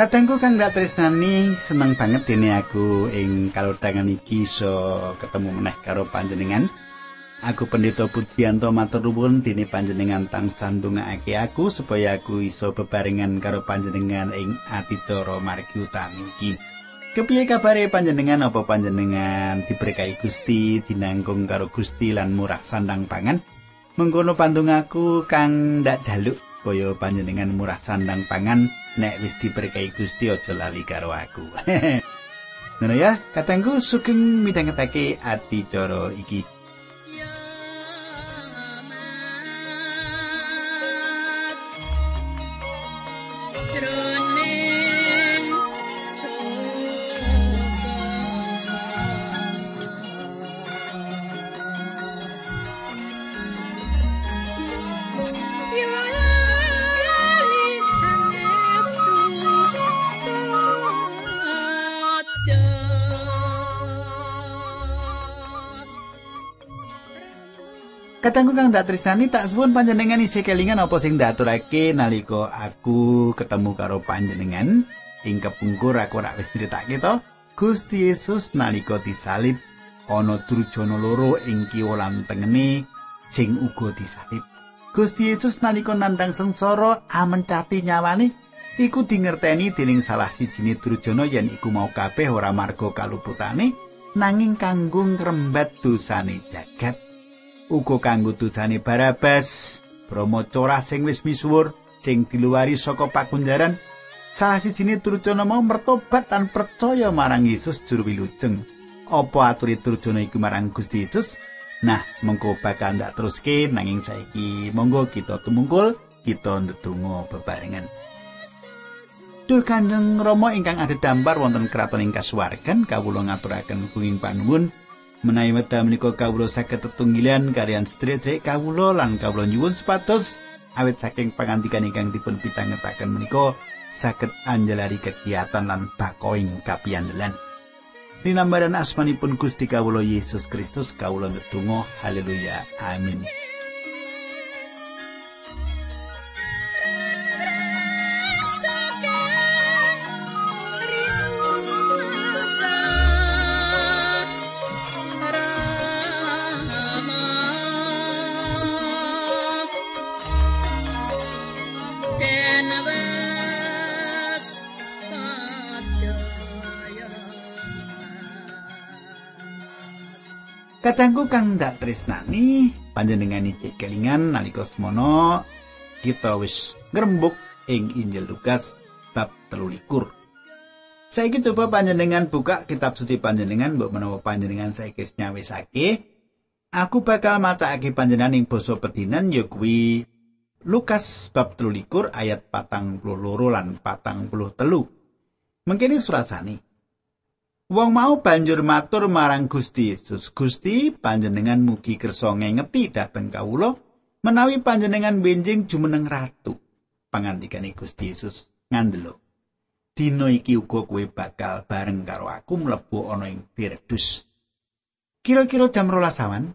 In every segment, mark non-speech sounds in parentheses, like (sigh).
Kadangku kang dak tresnani seneng banget dene aku ing kalodhangan iki iso ketemu meneh karo panjenengan. Aku pendeta Pujianto matur nuwun dene panjenengan tang sandungake aku supaya aku iso bebarengan karo panjenengan ing adicara margi utami iki. Kepiye kabare panjenengan apa panjenengan diberkahi Gusti dinanggung karo Gusti lan murah sandang pangan? Mengkono pandung aku kang ndak jaluk kaya panjenengan murah sandang pangan nek wis diberkahi Gusti aja lali karo aku. (laughs) Ngono ya, katengku sugeng midhangetake ati cara iki. Kang dak tresnani tak suwun panjenengan isih kelingan apa sing ndaturake nalika aku ketemu karo panjenengan? Ing kepungkur aku ora wis critake to. Gusti Yesus nalika disalib ana durjana loro ing kiwa lan tengene sing uga disalib. Gusti Yesus nalika nandhang sengsara amencati nyawane iku dingerteni dening salah sijine durjana yen iku mau kabeh ora marga kaluputane nanging kanggo ngrembat dosane jagat uga kanggo dosane Barabas, Bromo Corah sing wis misuwur sing diluwari saka pakunjaran. Salah sijine Durjana mau mertobat lan percaya marang Yesus juru wilujeng. Apa aturi Durjana iku marang Gusti Yesus? Nah, mengko bakal ndak teruske nanging saiki monggo kita tumungkul, kita ndedonga bebarengan. Duh Kanjeng Rama ingkang ada dampar wonten kraton ing kasuwargan kawula ngaturaken kuing panuwun menawi wekdal menika kawula saged tetunggilan kalian sedherek kawula lan kawula nyuwun supados. Awit saking pangandikan ingkang dipun pitangetaken menika saged anjelari kegiatan lan bakoing kapiandelan. Dinambaran asmanipun Gusti Kawulo Yesus Kristus kawula ndedonga haleluya amin kang ndak tresnani panjenengan iki kelingan nalika semono kita wis ngrembug ing Injil Lukas bab 13. Saiki coba panjenengan buka kitab suci panjenengan mbok menawa panjenengan saiki nyawisake aku bakal macakake panjenengan ing basa pedinan ya kuwi Lukas bab 13 ayat 42 lan 43. Mengkene surasane Wong mau banjur matur marang Gusti Yesus. Gusti, panjenengan mugi kersa ngengeti dhateng kawula menawi panjenengan benjing jumeneng ratu. Pangandikane Gusti Yesus ngandelo. Dino iki uga kowe bakal bareng karo aku mlebu ana ing Pirdus. Kira-kira jam rolas awan,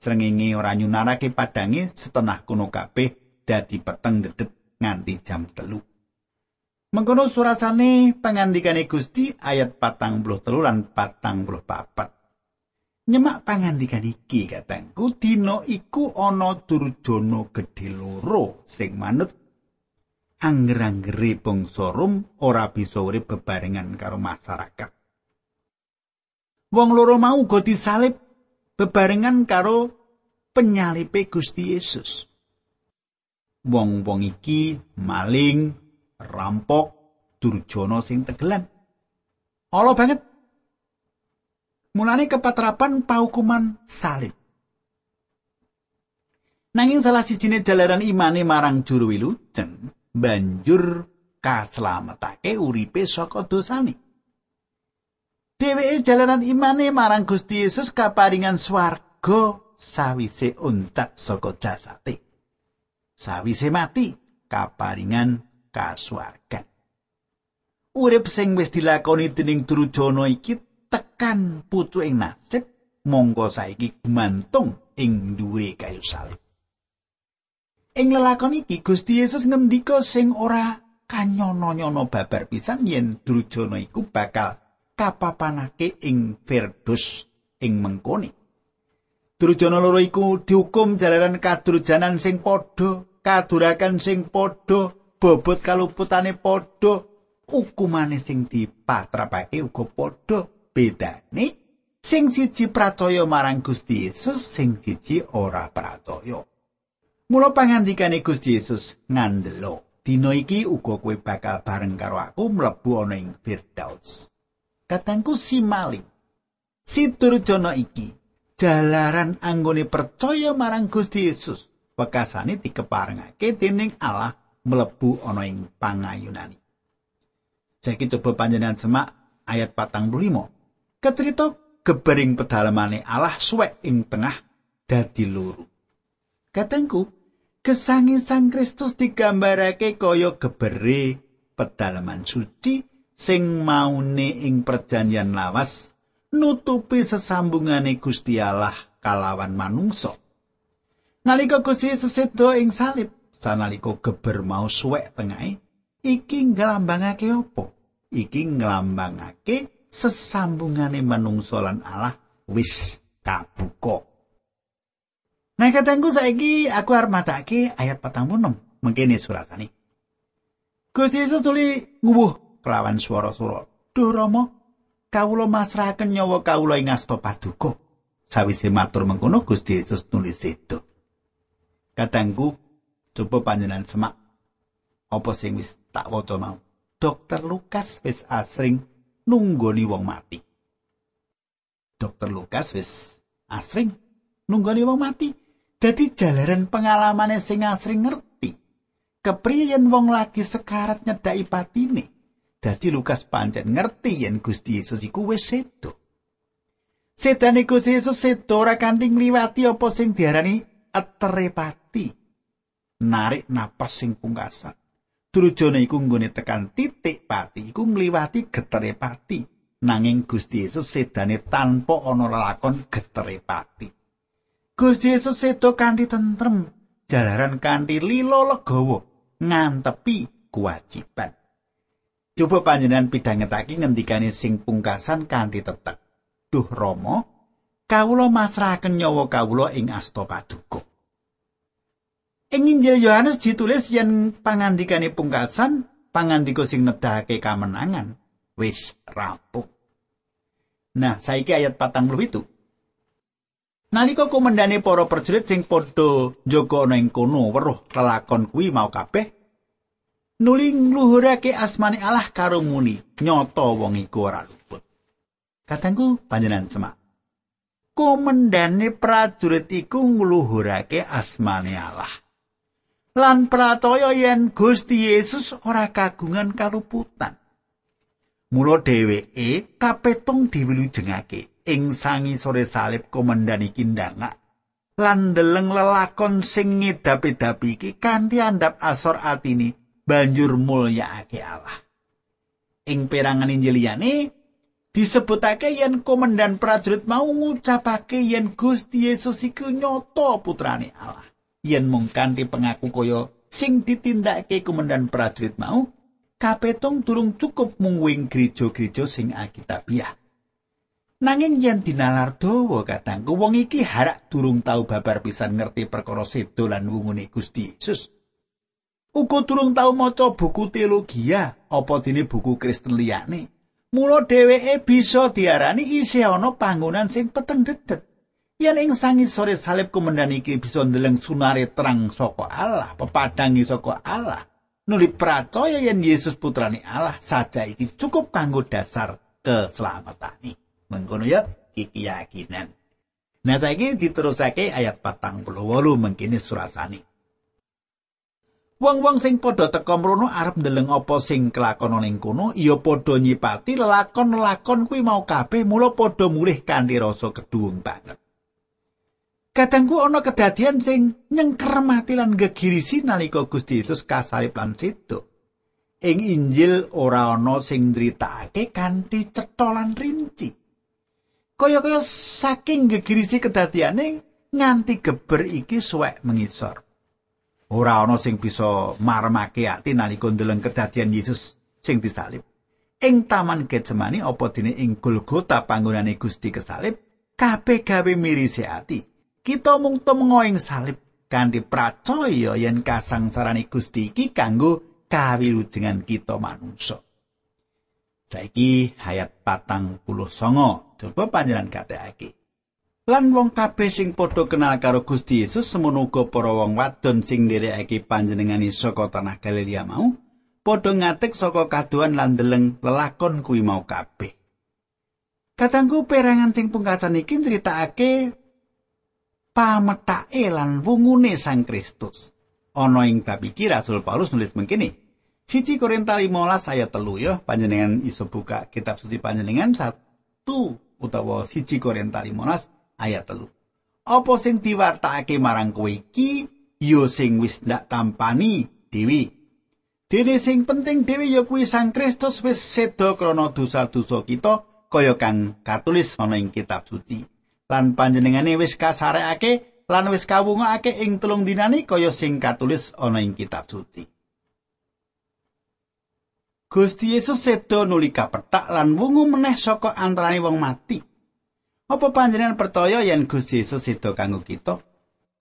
srengenge ora nyunarake padange setengah kuno kabeh dadi peteng dedet nganti jam telu. Mengkono surasane pangandikane Gusti ayat patang puluh telu lan patang puluh papat. Nyemak pangandikan iki katengku dina iku ana durjana gedhe loro sing manut angger-anggere bangsa Rom ora bisa urip bebarengan karo masyarakat. Wong loro mau uga disalib bebarengan karo penyalipe Gusti Yesus. Wong-wong iki maling, rampok durjana sing tegelan. Ala banget. Mulane kepatrapan paukuman salib. Nanging salah sijine jalaran imane marang juru wilujeng banjur kaslametake uripe saka dosane. Dheweke jalaran imane marang Gusti Yesus kaparingan swarga sawise uncat saka jasate. Sawise mati kaparingan kasuwargan. Urip sing wis dilakoni dening Durjana iki tekan putu ing nasib monggo saiki gumantung ing dhuwure kayu salib. Ing lelakon iki Gusti Yesus ngendika sing ora kanyono-nyono babar pisan yen Durjana iku bakal kapapanake ing Firdaus ing mengkone. Durjana loro iku dihukum jalaran kadurjanan sing padha, kadurakan sing padha, bobot kaluputane padha, hukumane sing dipatrapake uga padha. Bedane sing siji pracaya marang Gusti Yesus, sing siji ora pracaya. Mula pangandikane Gusti Yesus ngandelo, dina iki uga kowe bakal bareng karo aku mlebu ana ing Firdaus. Katangku si maling. Si Durjana iki jalaran anggone percaya marang Gusti Yesus, wekasane dikeparengake dening Allah mlebu ana ing pangayunane. Saiki coba panjenengan semak ayat patang limo. Kecerita gebering pedalamane Allah suwek ing tengah dadi loro. Katengku, kesangi Sang Kristus digambarake kaya gebere pedalaman suci sing maune ing perjanjian lawas nutupi sesambungane Gusti Allah kalawan manungsa. Nalika Gusti Yesus sedo ing salib, sanalika geber mau suwek tengahe, iki nglambangake apa? Iki nglambangake sesambungane manungsa lan Allah wis kabuka. Nah katengku saiki aku arep macake ayat 46 mengkene suratane. Gusti Yesus tuli nguwuh kelawan swara-swara. Duh Rama, kawula masrahaken nyawa kawula ing asta paduka. Sawise matur mengkono Gusti Yesus nulis sedo. Katengku coba panjenengan semak apa sing wis tak waca mau. Dokter Lukas wis asring nunggoni wong mati. Dokter Lukas wis asring nunggoni wong mati. Dadi jalaran pengalamane sing asring ngerti. Kepriye wong lagi sekarat nyedaki patine. Dadi Lukas pancen ngerti yen Gusti Yesus iku wis sedo. Sedane Gusti Yesus sedo ora kanthi ngliwati apa sing diarani eterepati. Narik napas sing pungkasan. Durjana iku nggone tekan titik pati iku ngliwati getere pati. Nanging Gusti Yesus sedane tanpa ana lelakon getere pati. Gusti Yesus sedo kanthi tentrem, jalaran kanthi lilo legawa ngantepi kewajiban. Coba panjenengan pidhangetake ngendikane sing pungkasan kanthi tetek. Duh Rama, kawula masrahaken nyawa kawula ing asta paduka. Ing Injil Yohanes ditulis yen pangandikane pungkasan, pangandika sing nedahake kamenangan wis rampung. Nah, saiki ayat patang itu. Nalika komandane para prajurit sing padha njaga ana ing kono weruh lelakon kuwi mau kabeh nuli ngluhurake asmane Allah karo muni nyata wong iku ora luput. Katangku panjenengan semak. Komandane prajurit iku ngluhurake asmane Allah. Lan pracaya yen Gusti Yesus ora kagungan kaluputan. Mula dheweke kapetong diwilujengake ing sangi sore salib komandan iki ndangak lan ndeleng lelakon sing ngedapi-dapi iki kanthi andhap asor atini banjur mulyakake Allah. Ing perangan Injil disebutake yen komandan prajurit mau ngucapake yen Gusti Yesus iku nyata putrane Allah. Yen mung kanthi pengaku kaya sing ditindakake komandan prajurit mau kapetong durung cukup mung wing gereja-gereja sing akitabiah. Nanging yen dinalar dawa katangku wong iki harak durung tau babar pisan ngerti perkara sedo lan wungune Gusti Yesus. Uga durung tau maca buku teologi apa dene buku Kristen liyane mula dheweke bisa diarani isih ana panggonan sing peteng dedet Yen ing sangi sore salib kumendan iki bisa ndeleng sunare terang saka Allah, pepadangi saka Allah, nuli percaya yen Yesus putrane Allah saja iki cukup kanggo dasar keselamatan. Mengkono ya iki keyakinan. Nah saiki diterusake ayat patang puluh wolu mengkini surasani. Wong-wong sing padha teka mrono arep ndeleng apa sing kelakon ning kono, iya padha nyipati lelakon-lelakon kuwi mau kabeh mula padha mulih kanthi rasa keduwung banget. Kadangku ana kedadian sing nyengkermati lan gegirisi nalika Gusti Yesus kasalib lan sedo. Ing Injil ora ana sing ndritakake kanthi cetha lan rinci. Kaya-kaya saking gegirisi kedadiane nganti geber iki suwek mengisor. ora ana sing bisa marmake ati nalika ndeleng kedadian Yesus sing disalib. Ing taman Getsemani apa dene ing Golgota panggonane Gusti kesalib, kabeh gawe mirisi ati. Kita mung temengo ing salib kanthi pracaya yen kasangsarane Gusti iki kanggo kawilujengan kita manungsa. Saiki ayat patang puluh songo, coba panjenengan katekake. Lan wong kabeh sing padha kenal karo Gusti Yesus semono uga para wong wadon sing nderekake panjenengani saka tanah Galilea mau padha ngatek saka kaduan lan deleng lelakon kuwi mau kabeh. Katanggu perangan sing pungkasan iki critakake pametake lan wungune Sang Kristus. Ana ing bab iki Rasul Paulus nulis mengkini. Siji Korinta 15 ayat telu ya, panjenengan iso buka kitab suci panjenengan satu utawa siji Korinta 15 ayat telu. Apa sing diwartakake marang kowe iki ya sing wis ndak tampani dewi. Dene sing penting dewi ya kuwi Sang Kristus wis seda krana dosa-dosa kita kaya kang katulis ana ing kitab suci. Lan panjenengane wis kasarekake lan wis kawungake ing telung dinani kaya sing katulis ana ing kitab suci. Gusti Yesus seda nuli kapetak lan wungu meneh saka antarane wong mati. Apa panjenengan percaya yen Gusti Yesus seda kanggo kita?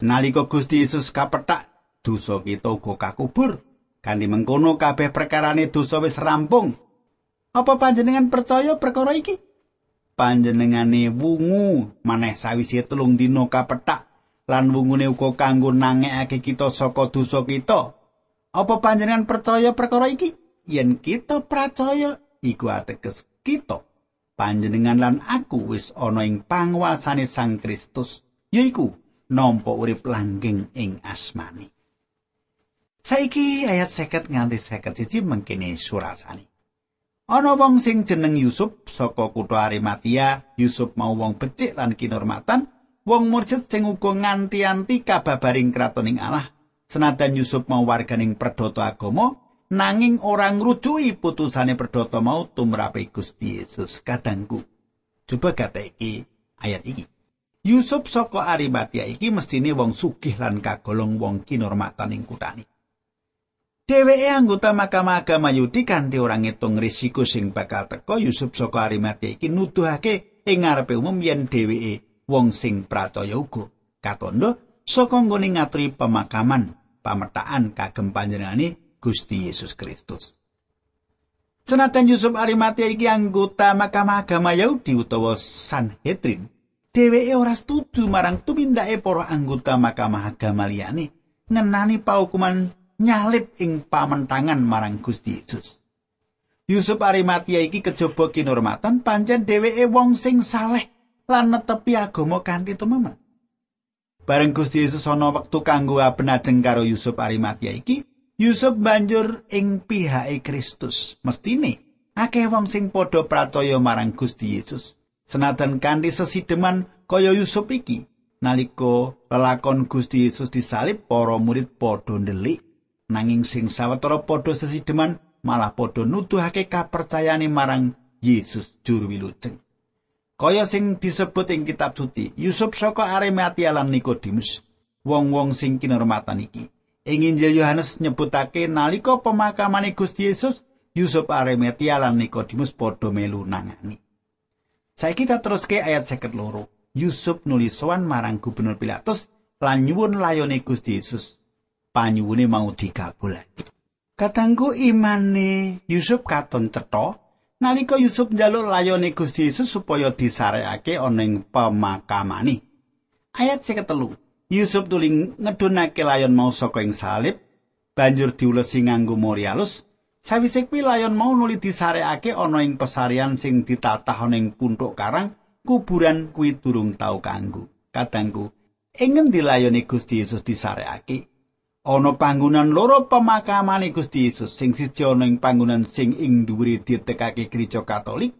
Nalika Gusti Yesus kapetak, dosa kita uga kakubur. Kanthi mengkono kabeh perkarane dosa wis rampung. Apa panjenengan percaya perkara iki? Panjenengane wungu. Maneh sawise telung dina kapetak. Lan wungune uga kanggo nangekake kita saka dosa kita. Apa panjenengan percaya perkara iki? Yen kita percaya iku ateges kita. Panjenengan lan aku wis ana ing panguasane Sang Kristus yaiku nampa urip langgeng ing asmani saiki ayat seket nganti seket siji mengkene surasani ana wong sing jeneng Yusuf saka kutha Arimatia Yusuf mau wong becik lan kinurmatan wong mursid sing uga nganti-anti kababaring kratoning Allah senajan Yusuf mau warganing perdhoto agama nanging ora ngrujuki putusane perdhata mau tumrape Gusti Yesus kadangku. Coba kata iki ayat iki. Yusuf saka Arimatia iki mestine wong sugih lan kagolong wong kinormatan ing kutani. Dheweke anggota Mahkamah Agama Yahudi kanthi ora ngitung risiko sing bakal teka Yusuf saka Arimatia iki nuduhake ing ngarepe umum yen dheweke wong sing pracaya uga. Katondo saka nggone ngaturi pemakaman pametaan kagem panjenengane Gusti Yesus Kristus. Senatan Yusuf Arimatia iki anggota Mahkamah Agama Yahudi utawa Sanhedrin, dheweke ora setuju marang tumindake para anggota Mahkamah Agama liyane ngenani paukuman nyalip ing pamentangan marang Gusti Yesus. Yusuf Arimatia iki kejaba kinurmatan pancen dheweke wong sing saleh lan netepi agama kanthi tememen. Bareng Gusti Yesus ana wektu kanggo abenajeng karo Yusuf Arimatia iki, Yusuf banjur ing pihake Kristus. Mestine akeh wong sing padha pracaya marang Gusti Yesus. Senajan kanthi sesideman kaya Yusuf iki, nalika lelakon Gusti Yesus disalib, para murid padha ndelik. Nanging sing sawetara padha sesideman malah padha nuduhake kapercayane marang Yesus juru wilujeng. Kaya sing disebut ing kitab suci, Yusuf saka Arimatia lan Nikodemus, wong-wong sing kinurmatan iki. Ing Injil Yohanes nyebutake nalika pemakamane Gusti Yesus, Yusuf Arimatia lan Nikodemus padha melu nangani. Saiki kita teruske ayat 52. Yusuf nulis sowan marang Gubernur Pilatus lan nyuwun layone Gusti Yesus. Panyuwune mau dikabulake. Katanggu imane Yusuf katon cetha nalika Yusuf njaluk layone Gusti Yesus supaya disarekake ana ing pemakamane. Ayat 53. Yusuf tuling ngedunake layon mau saka ing salib, banjur diulesi nganggo morialus. Sawise kuwi layon mau nuli disarekake ana ing pesarian sing ditatah ana ing puntuk karang, kuburan kuwi durung tau kanggo. Kadangku, ing ngendi layone Gusti Yesus disarekake? Ana panggonan loro pemakamane Gusti Yesus, sing siji ana ing panggonan sing ing dhuwure ditekake Gereja Katolik,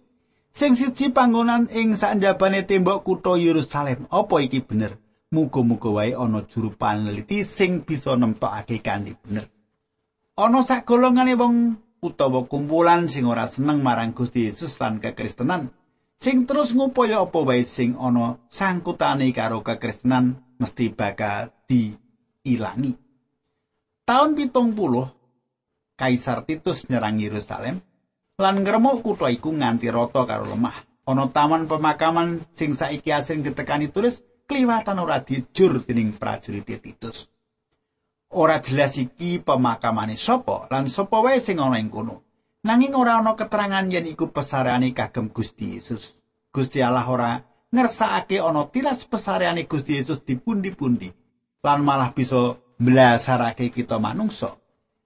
sing siji panggonan ing sanjabane tembok kutha Yerusalem. Apa iki bener? Muga-muga wae ana juru paneliti sing bisa nemtokake kanthi bener. Ana sak golongane wong utawa kumpulan sing ora seneng marang Gusti Yesus lan kekristenan, sing terus ngupaya apa wae sing ana sangkutane karo kekristenan mesti bakal diilangi. Taun pitung puluh Kaisar Titus nyerang Yerusalem lan ngremuk kutha iku nganti rata karo lemah. Ana taman pemakaman sing saiki asring ditekani turis kliwatan ora dijur dening prajurit Titus. Ora jelas iki pemakamane sapa lan sapa wae sing ana ing kono. Nanging ora ana keterangan yen iku pesareane kagem Gusti Yesus. Gusti Allah ora ngersakake ana tiras pesareane Gusti Yesus dipundi-pundi lan malah bisa mblasarake kita manungsa.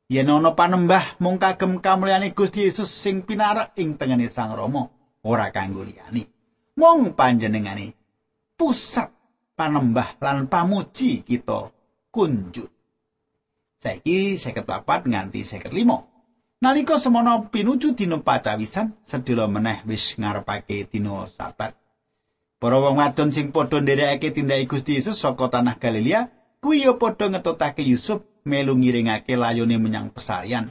Yen ana panembah mung kagem kamulyane Gusti Yesus sing pinarak ing tengene Sang Rama, ora kanggo liyane. Mung panjenengane pusat panembah lan pamuji kita kunjut. Saiki 54 nganti 55. Nalika semono pinuju dina pacawisan, sedhela meneh wis ngarepake dina sabat. Para wong wadon sing padha nderekake tindake Gusti Yesus saka tanah Galilea, kuwi ya padha ngetutake Yusuf melu ngiringake layone menyang pesarian.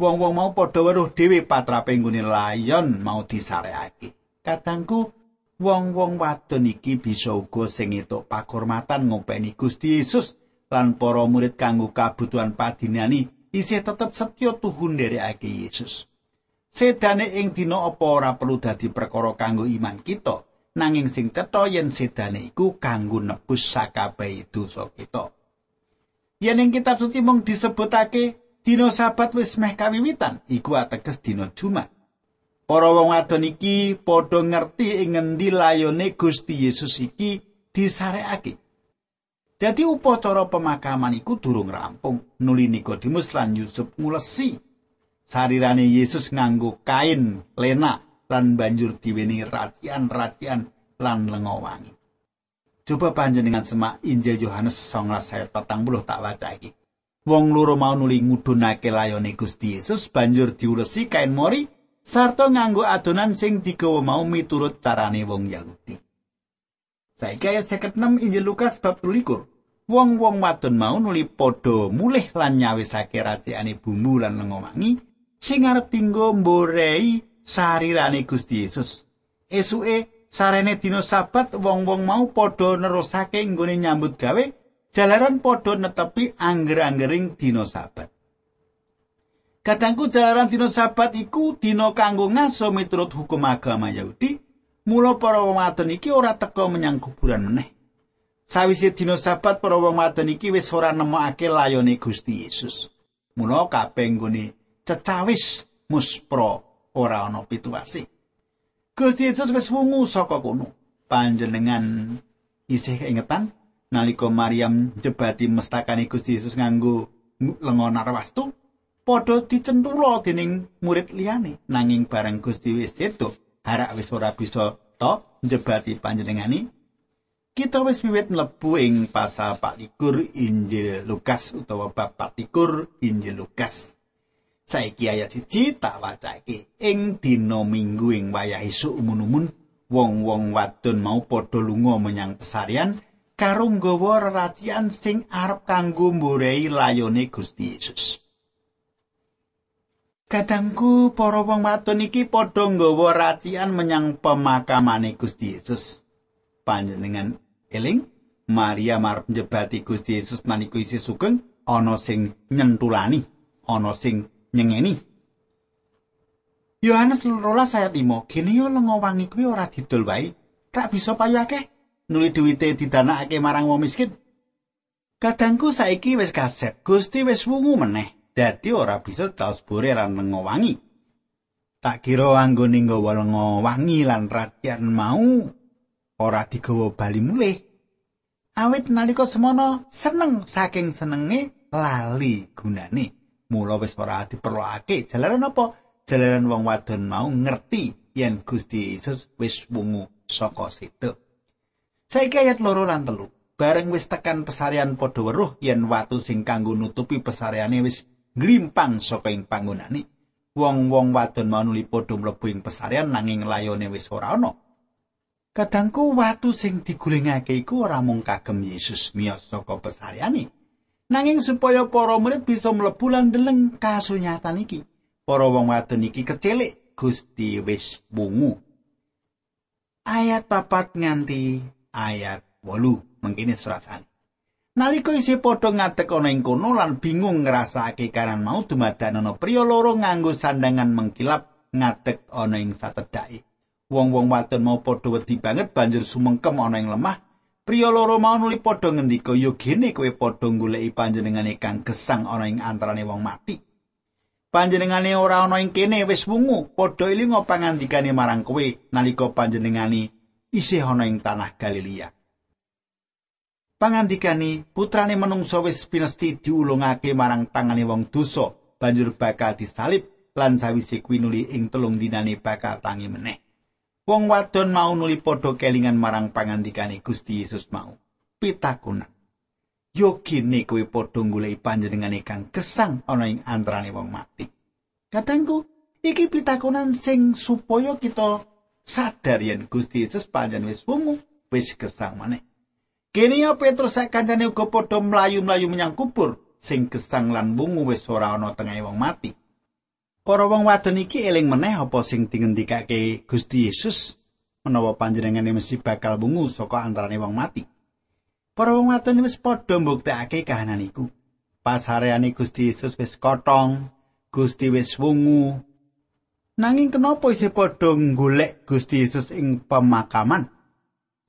Wong-wong mau padha weruh dhewe patrape nggone layon mau disareake. Kadangku wong-wong wadon iki bisa uga sing entuk pakurmatan ngopeni Gusti Yesus lan para murid kanggo kabutuhan padinani isih tetep setya tuhu nderekake Yesus. Sedane ing dina apa ora perlu dadi perkara kanggo iman kita, nanging sing cetha yen sedane iku kanggo nebus sakabeh dosa kita. Yen ing kitab suci mung disebutake dina sabat wis meh kawiwitan, iku ateges dina Jumat. Para wong wadon iki padha ngerti ing ngendi layone Gusti Yesus iki disarekake. Dadi upacara pemakaman iku durung rampung. Nuli Nikodemus lan Yusuf ngulesi sarirane Yesus nganggo kain lena lan banjur diweni racian-racian lan lenga wangi. Coba panjenengan semak Injil Yohanes 19 ayat 40 tak waca iki. Wong loro mau nuli ngudunake layone Gusti Yesus banjur diulesi kain mori sarta nganggo adonan sing digawa mau miturut carane wong Yahudi. Saiki ayat 56 Injil Lukas bab 12. Wong-wong wadon mau nuli padha mulih lan nyawisake raciane bumbu lan lenga wangi sing arep tinggo mborei sarirane Gusti Yesus. Esuke sarene dina sabat wong-wong mau padha nerusake nggone nyambut gawe jalaran padha netepi angger-anggering dina sabat. Kadangku jalaran dina sabat iku dina kanggo ngaso miturut hukum agama Yahudi. Mula para wong wadon iki ora teka menyang kuburan meneh. Sawise dina sabat para wong wadon iki wis ora nemokake layone Gusti Yesus. Mula kabeh nggone cecawis muspro ora ana pituwase. Gusti Yesus wis wungu saka kono. Panjenengan isih ingetan nalika Maryam jebati mestakane Gusti Yesus nganggo lenga narwastu padha dicentula dening murid liyane nanging bareng Gusti wis sedo harak wis ora bisa to njebati panjenengani kita wis wiwit mlebu ing pasal 24 Injil Lukas utawa bab 24 Injil Lukas saiki ayat siji tak wacake ing dina minggu ing wayah esuk umun-umun wong-wong wadon mau padha lunga menyang pesarian karo nggawa reracian sing arep kanggo mborei layone Gusti Yesus Kadangku para wong wadon iki padha nggawa racian menyang pemakamane Gusti Yesus. Panjenengan eling Maria marep njebati Gusti Yesus nalika isih sugeng ana sing nyentulani, ana sing nyengeni. Yohanes 12 ayat 5, "Gene yo lenga wangi kuwi ora didol wae, rak bisa payu akeh nuli duwite didanakake marang wong miskin." Kadangku saiki wis kaset, Gusti wis wungu meneh. dadi ora bisa caos bore lan lenga wangi. Tak kira anggone nggawa lenga wangi lan rakyat mau ora digawa bali mulih. Awit nalika semono seneng saking senenge lali gunane. Mula wis ora diperlokake. Jalaran apa? Jalaran wong wadon mau ngerti yen Gusti Yesus wis wungu saka situ. Saiki ayat loro lan telu. Bareng wis tekan pesarian padha weruh yen watu sing kanggo nutupi pesariane wis glimpang saka ing panggonane. Wong-wong wadon mau nuli padha mlebu ing pesarian nanging layone wis ora ana. Kadangku watu sing digulingake iku ora mung kagem Yesus miyos saka pesariane. Nanging supaya para murid bisa mlebu lan ndeleng kasunyatan iki. Para wong wadon iki kecilik Gusti wis bungu. Ayat papat nganti ayat 8 mengkini surasane. Nalika isih padha ngadeg ana ing kono lan bingung ngrasakake karan mau dumadakan ana priya loro nganggo sandangan mengkilap ngadeg ana ing satedhake. Wong-wong wadon mau padha wedi banget banjur sumengkem ana ing lemah. Priya loro mau nuli padha ngendika, "Yo gene kowe padha goleki panjenengane kang gesang ana ing antarane wong mati." Panjenengane ora ana ing kene wis wungu, padha ilinga pangandikane marang kowe nalika panjenengane isih ana ing tanah Galilea. pangandikani putrane menungso wis pinesti diulungake marang tangane wong dosa banjur bakal disalib lan sawise kuwi nuli ing telung dinane bakal tangi meneh wong wadon mau nuli padha kelingan marang pangandikane Gusti Yesus mau. Pitakunan yo kene kowe padha golek panjenengane kang gesang ana ing antarane wong mati. Katengku iki pitakunan sing supaya kita sadar yen Gusti Yesus panjenengan wis wungu wis gesang maneh. Kene ya Petrus sak kancane uga padha mlayu-mlayu menyang kubur sing gesang lan wungu wis ora ana tengah wong mati. Para wong wadon iki eling meneh apa sing dingendikake Gusti Yesus menawa panjenengane mesti bakal wungu saka antarane wong mati. Para wong wadon wis padha mbuktekake kahanan iku. Pasareane Gusti Yesus wis kotong, Gusti wis wungu. Nanging kenapa isih padha golek Gusti Yesus ing pemakaman?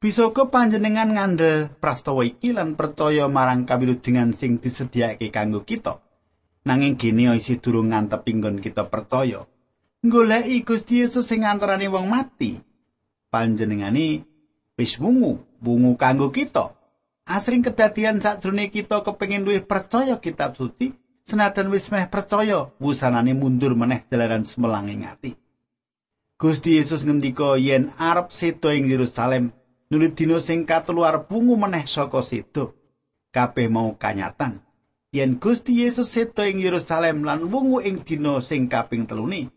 Bisa ke panjenengan ngandel prastawa iki lan percaya marang kawilujengan sing disediakake kanggo kita. Nanging gene isih durung ngantep inggon kita percaya. Goleki Gusti Yesus sing antarane wong mati. Panjenengane wis wungu, wungu kanggo kita. Asring kedadian sakjroning kita kepengin luwih percaya kitab suci, senajan wis meh percaya, wusanane mundur meneh dalaran semelang ing ati. Gusti Yesus ngendika yen arep sedo ing Yerusalem, nulit dina sing katelu arep bungu meneh saka sedo kabeh mau kanyatan yen Gusti Yesus sedo ing Yerusalem lan wungu ing dina sing kaping telune.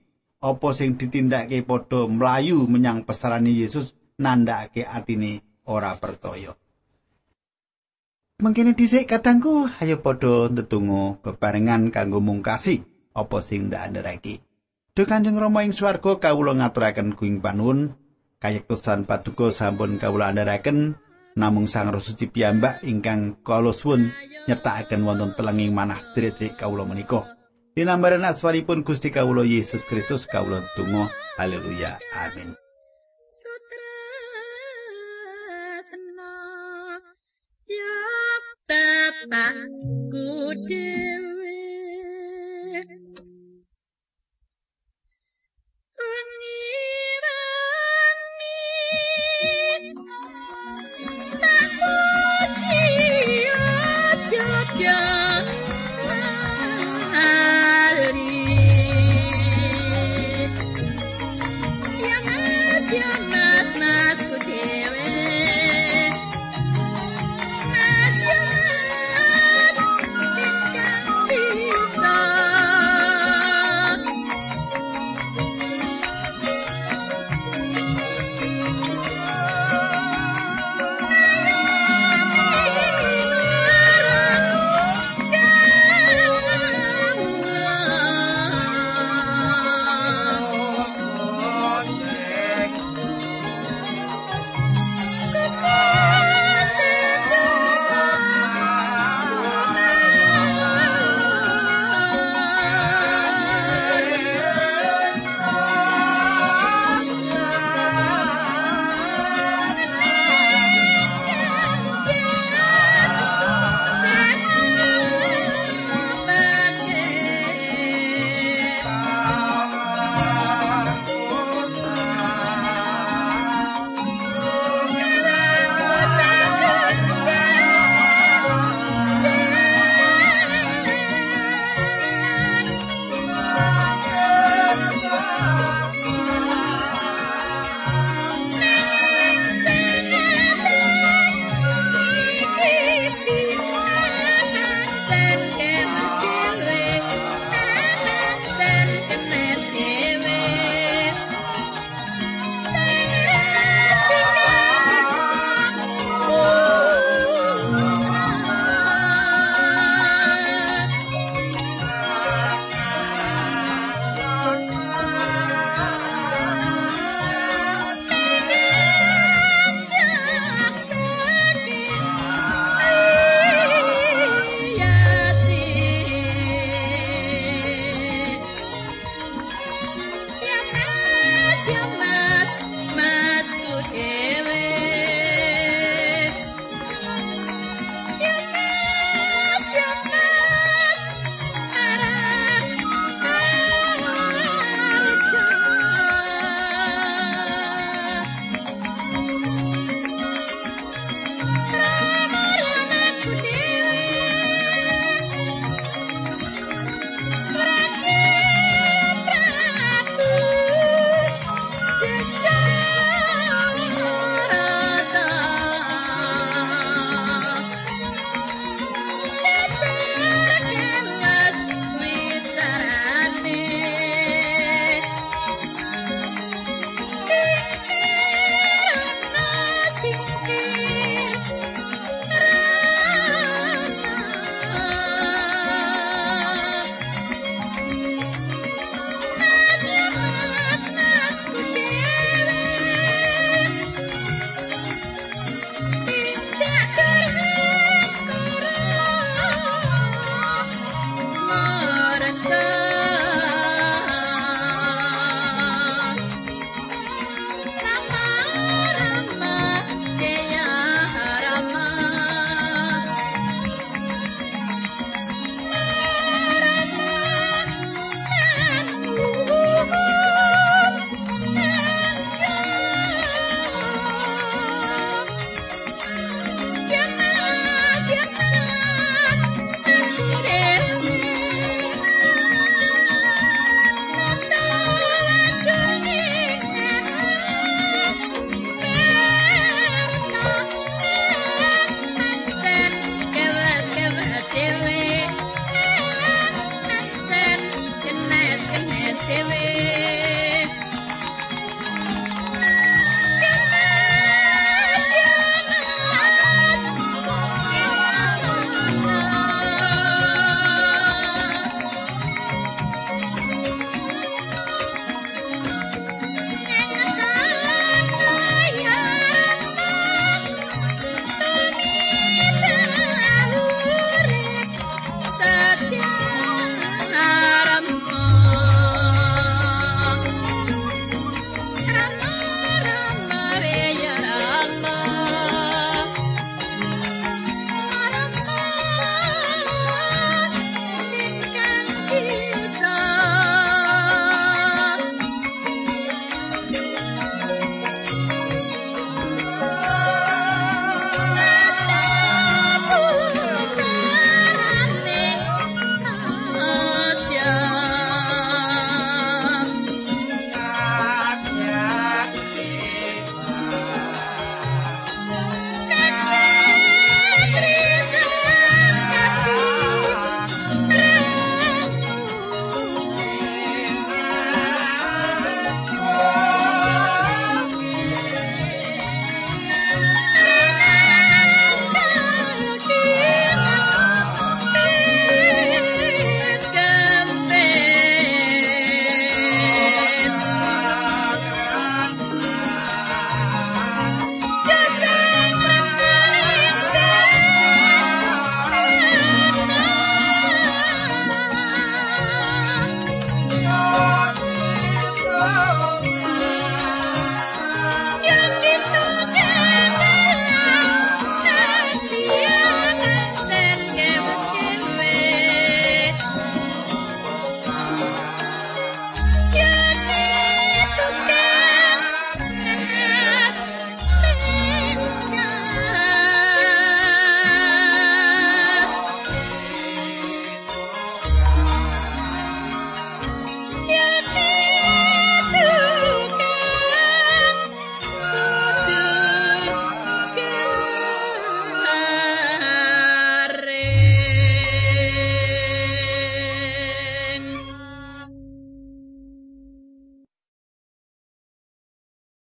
Apa sing ditindakake padha mlayu menyang pesarane Yesus nandhakake atine ora percaya? Mangkene dhisik katangku ayo padha ndedonga bebarengan kanggo mungkasi apa sing ndak andharake Duh Kanjeng Rama ing swarga kawula ngaturaken kuing panuwun. Kayektosan paduka sampun kawula andharaken namung sang Rasuci piyambak ingkang kala suwun nyetakaken wonten telenging manah sedherek kawula menika. Dinambaran aswaripun Gusti kaulo Yesus Kristus kaulo tungo, Haleluya. Amin. Bapakku dewe Wengi wangi Yeah.